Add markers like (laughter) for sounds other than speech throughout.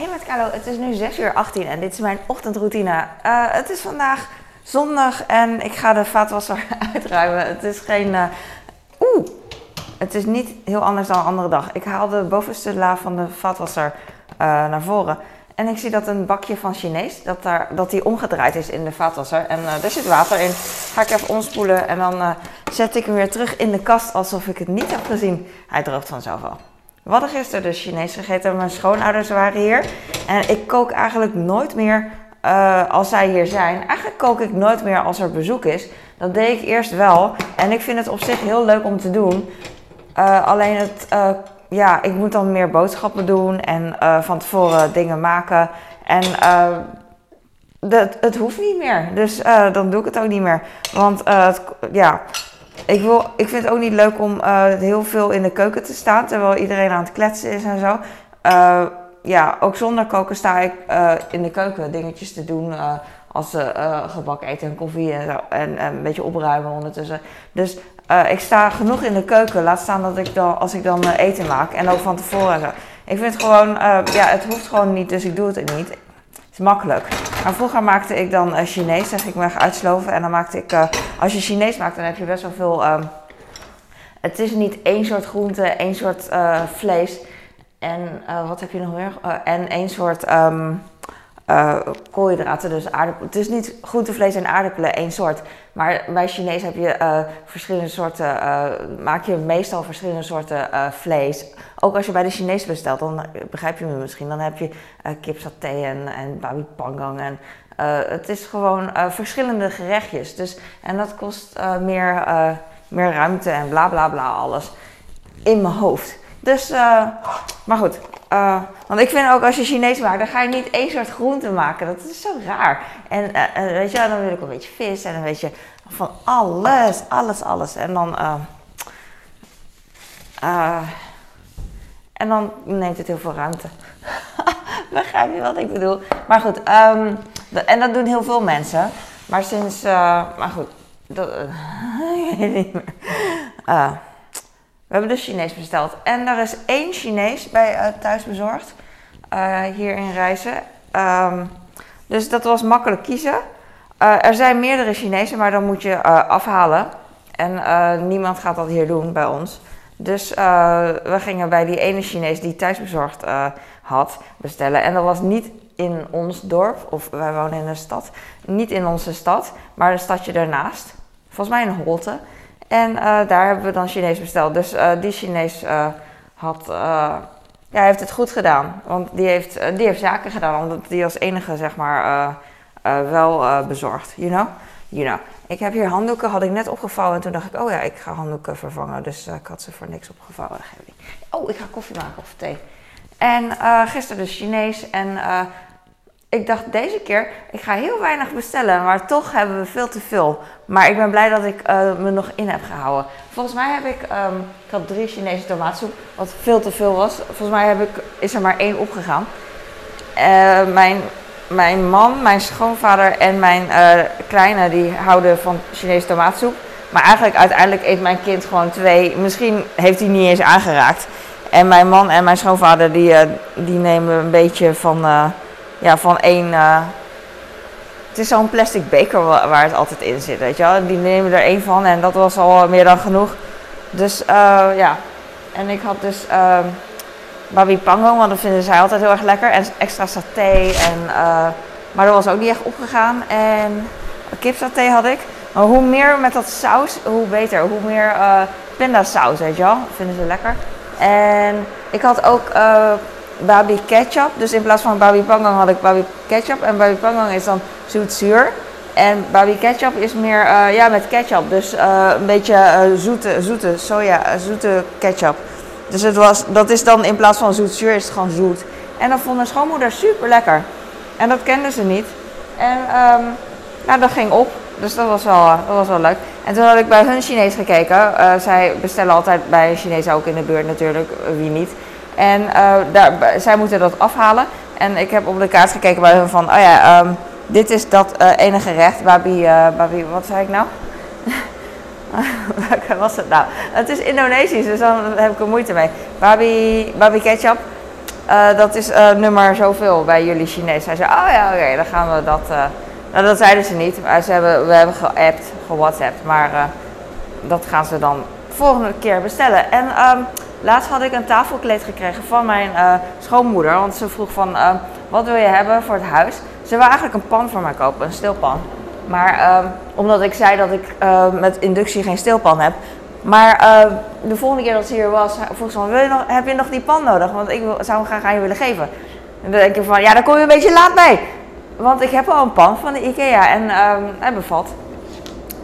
Hey met Carlo, het is nu 6 uur 18 en dit is mijn ochtendroutine. Eh, het is vandaag zondag en ik ga de vaatwasser (laughs) uitruimen. Het is geen... eh, Oeh, het is niet heel anders dan een andere dag. Ik haal de bovenste la van de vaatwasser eh, naar voren. En ik zie dat een bakje van Chinees, dat, daar, dat die omgedraaid is in de vaatwasser. En eh er zit water in. Ga ik even omspoelen en dan zet ik hem weer terug in de kast alsof ik het niet heb gezien. Hij droogt vanzelf al. We hadden gisteren dus Chinees gegeten. Mijn schoonouders waren hier. En ik kook eigenlijk nooit meer eh, als zij hier zijn. Eigenlijk kook ik nooit meer als er bezoek is. Dat deed ik eerst wel. En ik vind het op zich heel leuk om te doen. Eh, alleen het, eh, ja, ik moet dan meer boodschappen doen en van tevoren dingen maken. En dat, het hoeft niet meer. Dus dan doe ik het ook niet meer. Want ja, ik, wil, ik vind het ook niet leuk om eh, heel veel in de keuken te staan terwijl iedereen aan het kletsen is en zo. Eh, ja, ook zonder koken sta ik eh, in de keuken dingetjes te doen. als gebak eten en koffie en, zo, en, en een beetje opruimen ondertussen. Dus ik sta genoeg in de keuken. Laat staan dat ik dan, als ik dan eten maak. En ook van tevoren. Ik vind het gewoon, ja, het hoeft gewoon niet, dus ik doe het niet. Is makkelijk. Maar vroeger maakte ik dan eh, Chinees, zeg ik me uitsloven. En dan maakte ik, eh, als je Chinees maakt, dan heb je best wel veel. ehm, het is niet één soort groente, één soort eh, vlees. En wat heb je nog meer? En één soort ehm, eh, koolhydraten, dus aardappelen. Het is niet groentevlees en aardappelen één soort. Maar bij Chinees heb je eh, verschillende soorten, eh, maak je meestal verschillende soorten vlees. Ook als je bij de Chinees bestelt, dan begrijp je me misschien. Dan heb je kipsaté en, en babi pangang. En, het is gewoon verschillende gerechtjes. Dus, en dat kost meer, meer ruimte en bla bla bla alles in mijn hoofd. Dus, maar goed. Eh, want ik vind ook als je Chinees maakt, dan ga je niet één soort groente maken. Dat is zo raar. En eh, eh, weet je, dan wil ik een beetje vis en een beetje van alles, alles, alles. En dan, en dan neemt het heel veel ruimte. (laughs) Begrijp je wat ik bedoel? Maar goed, ehm, en dat doen heel veel mensen. Maar sinds, maar goed, dat, (laughs) niet meer. We hebben dus Chinees besteld. En er is één Chinees bij eh, Thuisbezorgd. eh, hier in Reizen. Ehm, dus dat was makkelijk kiezen. Eh, er zijn meerdere Chinezen, maar dan moet je afhalen. En niemand gaat dat hier doen bij ons. Dus we gingen bij die ene Chinees die thuisbezorgd had bestellen. En dat was niet in ons dorp, of wij wonen in een stad. Niet in onze stad, maar een stadje daarnaast. Volgens mij in Holte. En eh, daar hebben we dan Chinees besteld. Dus eh, die Chinees eh, had, ja, heeft het goed gedaan. Want die heeft, die heeft zaken gedaan, omdat die als enige zeg maar wel bezorgd. You know? You know. Ik heb hier handdoeken, had ik net opgevouwen. En toen dacht ik, oh ja, ik ga handdoeken vervangen. Dus ik had ze voor niks opgevouwen. Oh, ik ga koffie maken of thee. En gisteren dus Chinees. En ik dacht deze keer, ik ga heel weinig bestellen, maar toch hebben we veel te veel. Maar ik ben blij dat ik eh, me nog in heb gehouden. Volgens mij heb ik, ehm, ik had drie Chinese tomaatsoep, wat veel te veel was. Volgens mij heb ik, is er maar één opgegaan. Eh, mijn, mijn man, mijn schoonvader en mijn eh, kleine, die houden van Chinese tomaatsoep. Maar eigenlijk uiteindelijk eet mijn kind gewoon twee. Misschien heeft hij niet eens aangeraakt. En mijn man en mijn schoonvader, die, die nemen een beetje van... ja, van één. eh, het is zo'n plastic beker wa- waar het altijd in zit, weet je wel. Die nemen er één van en dat was al meer dan genoeg. Dus eh, ja. En ik had dus ehm babi pango, want dat vinden zij altijd heel erg lekker. En extra saté. En, eh, maar dat was ook niet echt opgegaan. En kipsaté had ik. Maar hoe meer met dat saus, hoe beter. Hoe meer eh pindasaus, weet je wel. Dat vinden ze lekker. En ik had ook babi ketchup. Dus in plaats van babi pangang had ik babi ketchup. En babi pangang is dan zoet-zuur. En babi ketchup is meer eh, ja, met ketchup. Dus eh, een beetje eh, zoete, zoete soja, zoete ketchup. Dus het was, dat is dan in plaats van zoet-zuur is het gewoon zoet. En dat vond mijn schoonmoeder super lekker. En dat kende ze niet. En ehm, nou, dat ging op. Dus dat was, wel, dat was wel leuk. En toen had ik bij hun Chinees gekeken. Zij bestellen altijd bij Chinees ook in de buurt natuurlijk. Wie niet. En eh, daar, zij moeten dat afhalen. En ik heb op de kaart gekeken bij hun van... Oh ja, ehm, dit is dat eh, ene gerecht. Babi, babi, wat zei ik nou? (laughs) Welke was het nou? Het is Indonesisch, dus dan heb ik er moeite mee. Babi, babi ketchup. dat is uh, nummer zoveel bij jullie Chinees. Hij zei, oh ja, oké, dan gaan we dat... Uh, nou, dat zeiden ze niet. Maar ze hebben, we hebben geappt, gewhatsappt. Maar dat gaan ze dan volgende keer bestellen. En um, laatst had ik een tafelkleed gekregen van mijn schoonmoeder. Want ze vroeg van, wat wil je hebben voor het huis? Ze wil eigenlijk een pan voor mij kopen, een stilpan. Maar um, omdat ik zei dat ik met inductie geen stilpan heb, maar de volgende keer dat ze hier was, vroeg ze van, wil je nog, heb je nog die pan nodig? Want ik zou hem graag aan je willen geven. En dan denk ik van, ja, daar kom je een beetje laat bij. Want ik heb al een pan van de Ikea en um, hij bevat.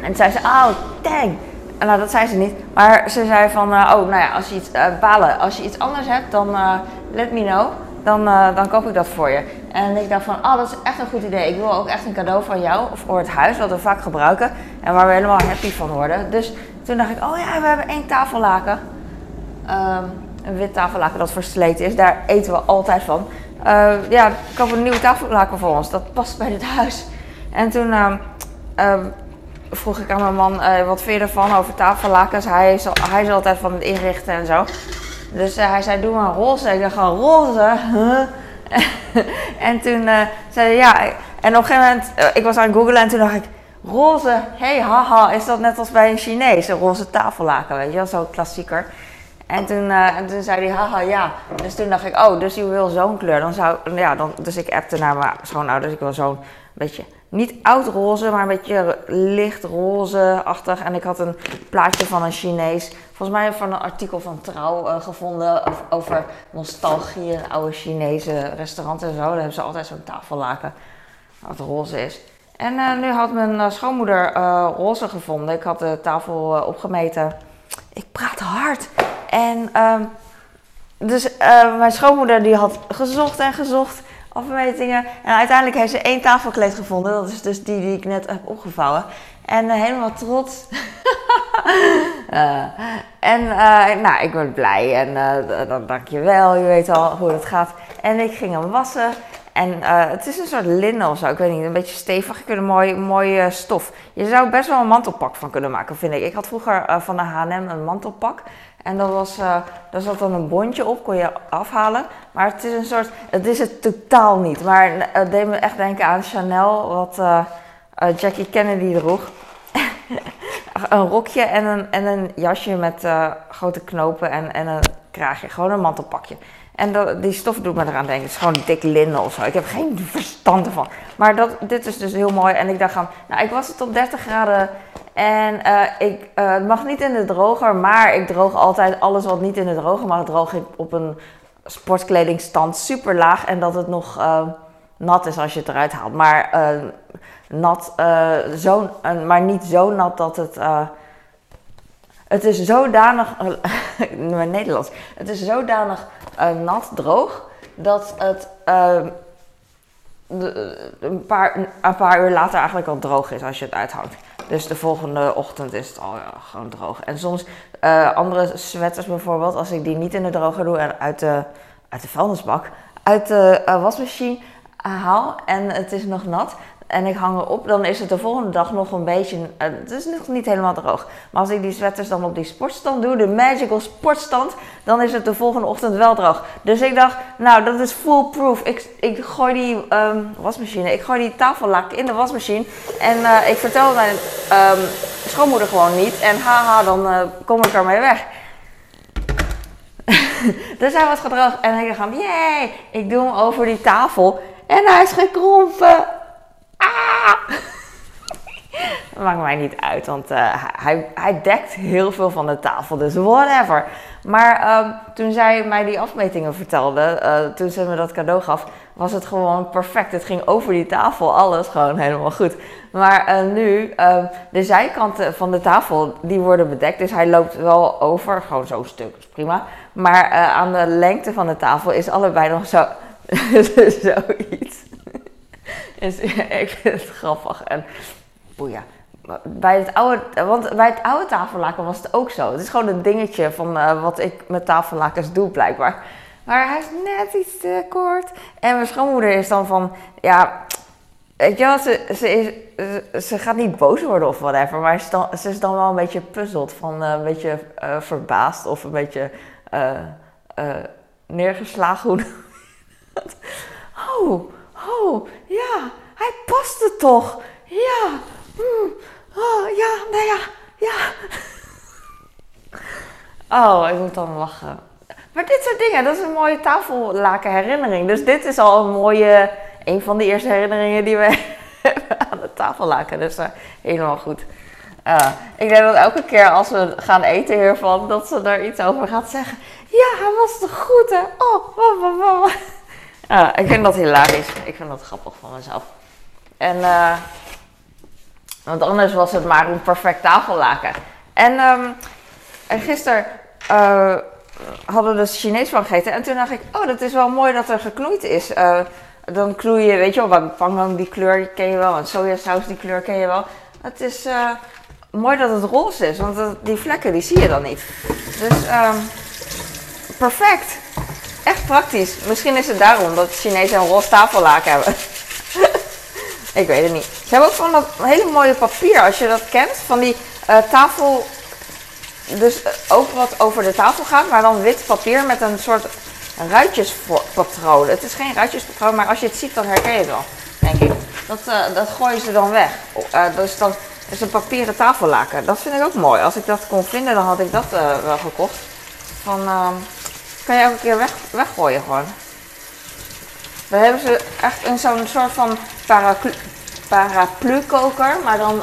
En toen zei ze, oh, dang. Nou, dat zei ze niet. Maar ze zei van, uh, oh, nou ja, als je iets, uh, balen, als je iets anders hebt, dan uh, let me know. Dan, dan koop ik dat voor je. En ik dacht van, oh, dat is echt een goed idee. Ik wil ook echt een cadeau van jou voor het huis, wat we vaak gebruiken. En waar we helemaal happy van worden. Dus toen dacht ik, oh ja, we hebben één tafellaken. Um, een wit tafellaken dat versleten is. Daar eten we altijd van. Uh, ja, koop een nieuwe tafellaken voor ons. Dat past bij dit huis. En toen uh, vroeg ik aan mijn man, eh, wat vind je ervan over tafellakens? Hij is, hij is altijd van het inrichten en zo. Dus eh, hij zei, doe maar roze. Ik dacht gewoon, roze? (laughs) en toen zei hij, ja. En op een gegeven moment, ik was aan het googlen en toen dacht ik roze, hey haha, is dat net als bij een Chinees, een roze tafellaken, weet je wel, zo'n klassieker. En toen, en toen zei hij, haha, ja. Dus toen dacht ik, oh, dus je wil zo'n kleur. Dan zou, ja, dan, dus ik appte naar mijn schoonouders, ik wil zo'n beetje, niet oud roze, maar een beetje licht roze-achtig. En ik had een plaatje van een Chinees, volgens mij van een artikel van Trouw uh, gevonden over nostalgie oude Chinese restaurants en zo. Daar hebben ze altijd zo'n tafellaken wat roze is. En uh, nu had mijn uh, schoonmoeder roze gevonden. Ik had de tafel opgemeten. Ik praat hard. En ehm, dus mijn schoonmoeder die had gezocht en gezocht afmetingen. En uiteindelijk heeft ze één tafelkleed gevonden. Dat is dus die die ik net heb opgevouwen. En helemaal trots. (laughs) en nou, ik ben blij. En dan dank je wel. Je weet al hoe het gaat. En ik ging hem wassen. En uh, het is een soort linnen of zo, ik weet niet, een beetje stevig. Ik een mooi, mooie stof. Je zou best wel een mantelpak van kunnen maken, vind ik. Ik had vroeger uh, van de H&M een mantelpak. En dat was, daar zat dan een bondje op, kon je afhalen. Maar het is een soort, het is het totaal niet. Maar het deed me echt denken aan Chanel, wat Jackie Kennedy droeg. (laughs) een rokje en een, en een jasje met grote knopen en, en een kraagje. Gewoon een mantelpakje. En dat, die stof doet me eraan denken. Het is gewoon dik linnen of zo. Ik heb geen verstand ervan. Maar dat, dit is dus heel mooi. En ik dacht aan, nou, ik was het op 30 graden. En uh, ik, het mag niet in de droger, maar ik droog altijd alles wat niet in de droger mag. Droog ik op een sportkledingstand super laag. En dat het nog uh, nat is als je het eruit haalt. Maar nat, maar niet zo nat dat het het is zodanig, (laughs) mijn Nederlands, het is zodanig uh, nat droog dat het uh, een, paar, paar uur later eigenlijk al droog is als je het uithoudt. Dus de volgende ochtend is het al gewoon droog. En soms uh, andere sweaters bijvoorbeeld, als ik die niet in de droger doe en uit de, uit de vuilnisbak, uit de wasmachine haal en het is nog nat, en ik hang erop, dan is het de volgende dag nog een beetje. Uh, het is nog niet helemaal droog. Maar als ik die sweaters dan op die sportstand doe, de magical sportstand, dan is het de volgende ochtend wel droog. Dus ik dacht, nou, dat is foolproof. Ik, ik gooi die um, wasmachine, ik gooi die tafellak in de wasmachine. En uh, ik vertel mijn um, schoonmoeder gewoon niet. En haha, dan uh, kom ik ermee weg. (laughs) dus hij was gedroogd en ik dacht, jee, ik doe hem over die tafel. En hij is gekrompen. Ah! Dat (laughs) maakt mij niet uit, want uh, hij, hij dekt heel veel van de tafel, dus whatever. Maar um, toen zij mij die afmetingen vertelde, uh, toen ze me dat cadeau gaf, was het gewoon perfect. Het ging over die tafel, alles gewoon helemaal goed. Maar uh, nu, uh, de zijkanten van de tafel, die worden bedekt. Dus hij loopt wel over, gewoon zo'n stuk, is prima. Maar aan de lengte van de tafel is allebei nog zo, (laughs) zoiets. Dus (laughs) ik vind het grappig en boeia. Bij het oude, want bij het oude tafellaken was het ook zo. Het is gewoon een dingetje van uh, wat ik met tafellakens doe, blijkbaar. Maar hij is net iets te kort. En mijn schoonmoeder is dan van, ja, weet je wel, ze, ze, is, ze, gaat niet boos worden of whatever. Maar ze is dan, wel een beetje puzzeld, van uh, een beetje uh, verbaasd of een beetje neergeslagen, hoe (laughs) oh, oh, ja, hij paste toch. Ja, mm, oh, ja, nou ja, ja. (laughs) Oh, ik moet dan lachen. Maar dit soort dingen, dat is een mooie tafellaken herinnering. Dus dit is al een mooie, een van de eerste herinneringen die we (laughs) hebben aan de tafellaken. Dus uh, helemaal goed. Uh, ik denk dat elke keer als we gaan eten hiervan, dat ze er iets over gaat zeggen. Ja, hij was toch goed hè? Oh, oh, oh, uh, ik vind dat hilarisch. Ik vind dat grappig van mezelf. En, uh, want anders was het maar een perfect tafellaken. En, um, en gisteren uh, hadden we dus Chinees van gegeten. En toen dacht ik, oh, dat is wel mooi dat er geknoeid is. Uh, dan knoei je, weet je wel, pangang die kleur ken je wel. En sojasaus die kleur ken je wel. Het is mooi dat het roze is, want die vlekken die zie je dan niet. Dus um, perfect. Praktisch. Misschien is het daarom dat Chinezen een roze tafellaken hebben. (laughs) ik weet het niet. Ze hebben ook van dat hele mooie papier, als je dat kent. Van die uh, tafel dus eh, ook wat over de tafel gaat, maar dan wit papier met een soort ruitjespatroon. Het is geen ruitjespatroon, maar als je het ziet, dan herken je het wel, denk ik. Dat, uh, dat gooien ze dan weg. Uh, dus dan is een papieren tafellaken. Dat vind ik ook mooi. Als ik dat kon vinden, dan had ik dat wel gekocht. Van, uh, kan je elke keer weg, weggooien gewoon. Dan hebben ze echt een zo'n soort van paraplu, paraplu koker, maar dan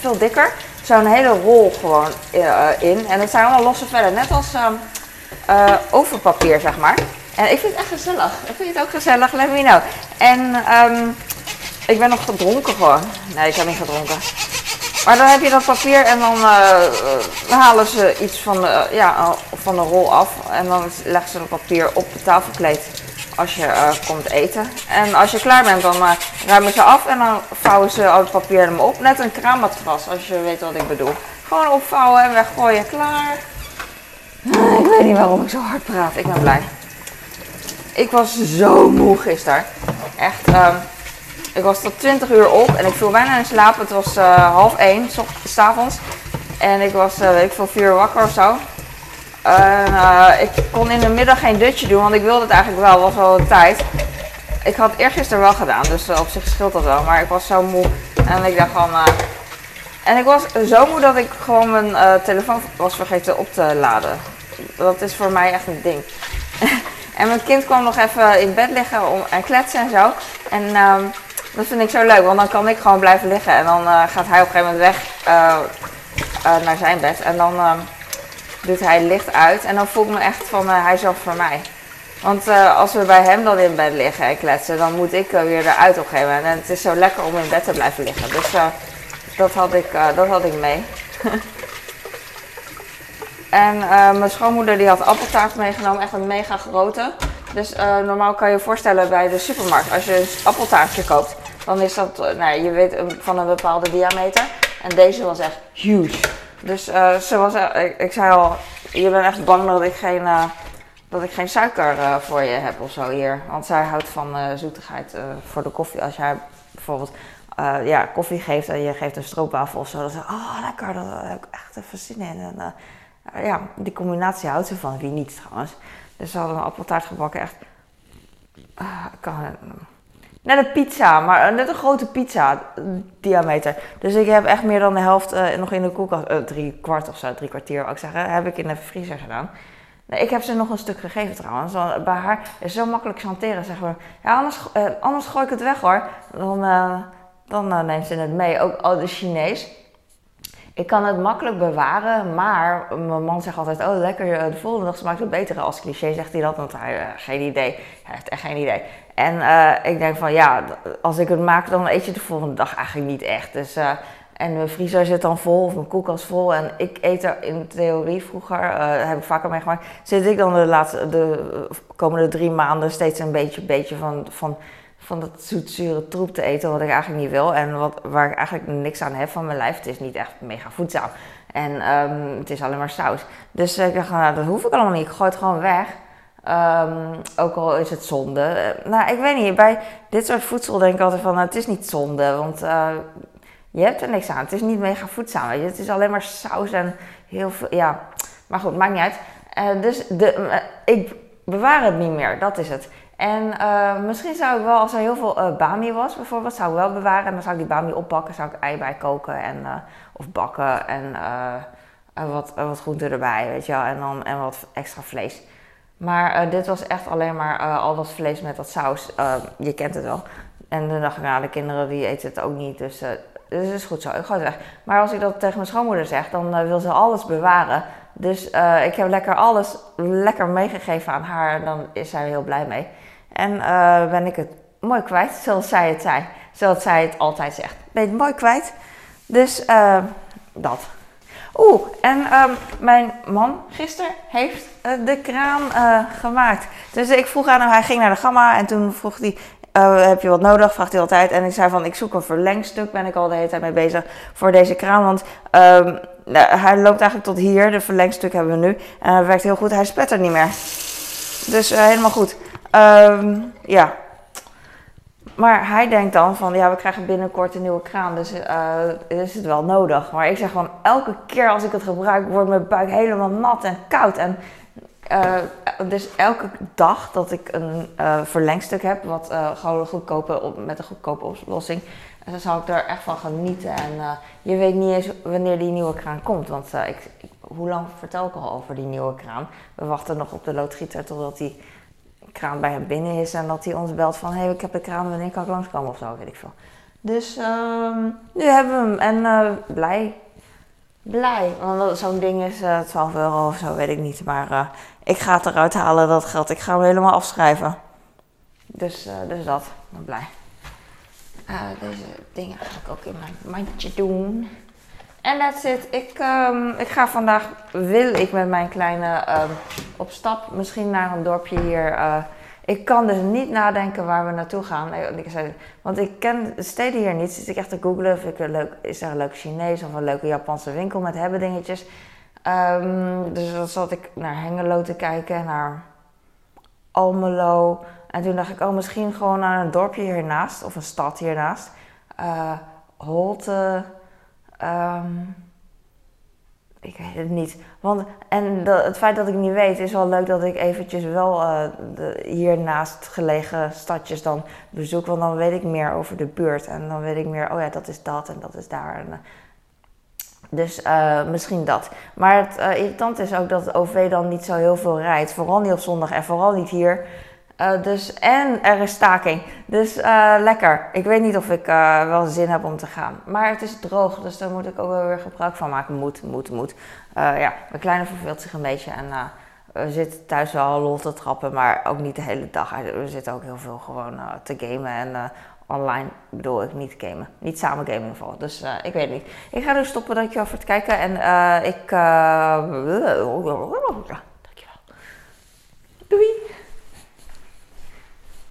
veel dikker zo'n hele rol gewoon uh, in. En het zijn allemaal losse vellen, net als uh, overpapier, zeg maar. En ik vind het echt gezellig. Ik vind het ook gezellig, let me know. En um, ik ben nog gedronken gewoon. Nee, ik heb niet gedronken. Maar dan heb je dat papier en dan uh, halen ze iets van de, ja, van de rol af. En dan leggen ze het papier op het tafelkleed als je komt eten. En als je klaar bent, dan uh, ruimen ze af en dan vouwen ze al het papier hem op. Net een kraammatras, als je weet wat ik bedoel. Gewoon opvouwen en weggooien, klaar. Uh, ik weet niet waarom ik zo hard praat, ik ben blij. Ik was zo moe gisteren. Echt, um, ik was tot 20 uur op en ik viel bijna in slaap. Het was half 1 s avonds. En ik was, weet ik veel, 4 uur wakker of zo. En uh, ik kon in de middag geen dutje doen, want ik wilde het eigenlijk wel, was wel de tijd. Ik had eergisteren wel gedaan, dus uh, op zich scheelt dat wel. Maar ik was zo moe en ik dacht van... Uh, en ik was zo moe dat ik gewoon mijn telefoon was vergeten op te laden. Dat is voor mij echt een ding. (laughs) en mijn kind kwam nog even in bed liggen om, en kletsen en zo. En um, dat vind ik zo leuk, want dan kan ik gewoon blijven liggen. En dan gaat hij op een gegeven moment weg naar zijn bed. En dan... Um, doet hij licht uit. En dan voel ik me echt van, hij zorgt voor mij. Want als we bij hem dan in bed liggen en kletsen, dan moet ik weer eruit op een gegeven moment. En het is zo lekker om in bed te blijven liggen. Dus dat, had ik, dat had ik mee. (laughs) en mijn schoonmoeder die had appeltaart meegenomen, echt een mega grote. Dus normaal kan je je voorstellen bij de supermarkt, als je een appeltaartje koopt, dan is dat, nou, je weet, van een bepaalde diameter. En deze was echt huge. Dus uh, ze was, ik, ik, zei al, je bent echt bang dat ik geen, dat ik geen suiker voor je heb of zo hier. Want zij houdt van zoetigheid voor de koffie. Als jij bijvoorbeeld ja, koffie geeft en je geeft een stroopwafel of zo. Dan oh lekker, daar heb ik echt even zin in. En ja, die combinatie houdt ze van, wie niet trouwens. Dus ze hadden een appeltaart gebakken, echt... kan, Net een pizza, maar net een grote pizza diameter. Dus ik heb echt meer dan de helft uh, nog in de koelkast, drie kwart of zo, drie kwartier wou ik zeggen, heb ik in de vriezer gedaan. Ik heb ze nog een stuk gegeven trouwens. Bij haar is zo makkelijk chanteren, zeg maar. Ja, anders, anders gooi ik het weg hoor. Dan, dan neemt ze het mee. Ook al de Chinees. Ik kan het makkelijk bewaren, maar mijn man zegt altijd: Oh, lekker, de volgende dag smaakt het beter. Als cliché zegt hij dat, want hij geen idee. Hij heeft echt geen idee. En uh, ik denk van ja, als ik het maak, dan eet je de volgende dag eigenlijk niet echt. Dus, en mijn vriezer zit dan vol, of mijn koelkast vol. En ik eet er in theorie vroeger, heb ik vaker meegemaakt, zit ik dan de, laatste, de komende drie maanden steeds een beetje, beetje van, van, van dat zoetzure troep te eten, wat ik eigenlijk niet wil. En wat, waar ik eigenlijk niks aan heb van mijn lijf. Het is niet echt mega voedzaam. En um, het is alleen maar saus. Dus ik dacht, nou, dat hoef ik allemaal niet. Ik gooi het gewoon weg. Um, ook al is het zonde. Nou, ik weet niet. Bij dit soort voedsel denk ik altijd van, nou, het is niet zonde. Want uh, je hebt er niks aan. Het is niet mega voedzaam. Het is alleen maar saus en heel veel. Ja, maar goed, maakt niet uit. Uh, dus de, ik bewaar het niet meer. Dat is het. En uh, misschien zou ik wel, als er heel veel uh, bami was bijvoorbeeld, zou ik wel bewaren. En dan zou ik die bami opbakken, zou ik ei bij koken en, uh, of bakken en wat, wat groenten erbij, weet je wel. En, dan, en wat extra vlees. Maar dit was echt alleen maar al dat vlees met dat saus. je kent het wel. En toen dacht ik, nou, de kinderen die eten het ook niet, dus, dus is goed zo. Ik gooi het. Maar als ik dat tegen mijn schoonmoeder zeg, dan wil ze alles bewaren. Dus ik heb lekker alles lekker meegegeven aan haar en dan is zij heel blij mee. En uh, ben ik het mooi kwijt, zoals zij het zei. Zoals zij het altijd zegt. Ben je het mooi kwijt? Dus uh, dat. Oeh, en um, mijn man gisteren heeft de kraan gemaakt. Dus ik vroeg aan hem, hij ging naar de gamma en toen vroeg hij... heb je wat nodig? Vraagt hij altijd. En ik zei van, ik zoek een verlengstuk. Ben ik al de hele tijd mee bezig voor deze kraan. Want um, hij loopt eigenlijk tot hier. De verlengstuk hebben we nu. En hij werkt heel goed. Hij spettert niet meer. Dus helemaal goed. Um, ja. Maar hij denkt dan van, ja, we krijgen binnenkort een nieuwe kraan, dus uh, is het wel nodig. Maar ik zeg van, elke keer als ik het gebruik, wordt mijn buik helemaal nat en koud. En uh, dus elke dag dat ik een uh, verlengstuk heb, wat gewoon goedkope, op, met een goedkope oplossing, dan zal ik er echt van genieten. En je weet niet eens wanneer die nieuwe kraan komt, want ik, ik, hoe lang vertel ik al over die nieuwe kraan? We wachten nog op de loodgieter totdat die kraan bij hem binnen is en dat hij ons belt van hé, hey, ik heb de kraan, wanneer kan ik langskomen of zo, weet ik veel. Dus um, nu hebben we hem en uh, blij. Blij, want zo'n ding is uh, 12 euro of zo, weet ik niet. Maar ik ga het eruit halen, dat geld. Ik ga hem helemaal afschrijven. Dus, dus dat, ik blij. Deze dingen ga ik ook in mijn mandje doen. En that's it. Ik, um, ik ga vandaag, wil ik met mijn kleine um, op stap, misschien naar een dorpje hier. Uh, ik kan dus niet nadenken waar we naartoe gaan. Want ik ken de steden hier niet. Zit ik echt te googlen of ik een leuk, is er een leuk Chinees of een leuke Japanse winkel met hebben dingetjes. Um, dus dan zat ik naar Hengelo te kijken, naar Almelo. En toen dacht ik, oh, misschien gewoon naar een dorpje hiernaast of een stad hiernaast. Uh, Holte. Um, ik weet het niet. Want, en het feit dat ik niet weet, is wel leuk dat ik eventjes wel uh, de, hiernaast gelegen stadjes dan bezoek. Want dan weet ik meer over de buurt. En dan weet ik meer, oh ja, dat is dat en dat is daar. En, uh, dus misschien dat. Maar het irritante is ook dat het OV dan niet zo heel veel rijdt. Vooral niet op zondag en vooral niet hier. Uh, dus, en er is staking. Dus uh, lekker. Ik weet niet of ik uh, wel zin heb om te gaan. Maar het is droog, dus daar moet ik ook wel weer gebruik van maken. Moet, moet, moet. ja, mijn kleine verveelt zich een beetje. En we zitten thuis wel lol te trappen, maar ook niet de hele dag. We zitten ook heel veel gewoon te gamen. En online bedoel ik niet gamen. Niet samen gamen in ieder geval. Dus ik weet niet. Ik ga dus stoppen, dankjewel voor het kijken. En ik... (laughs)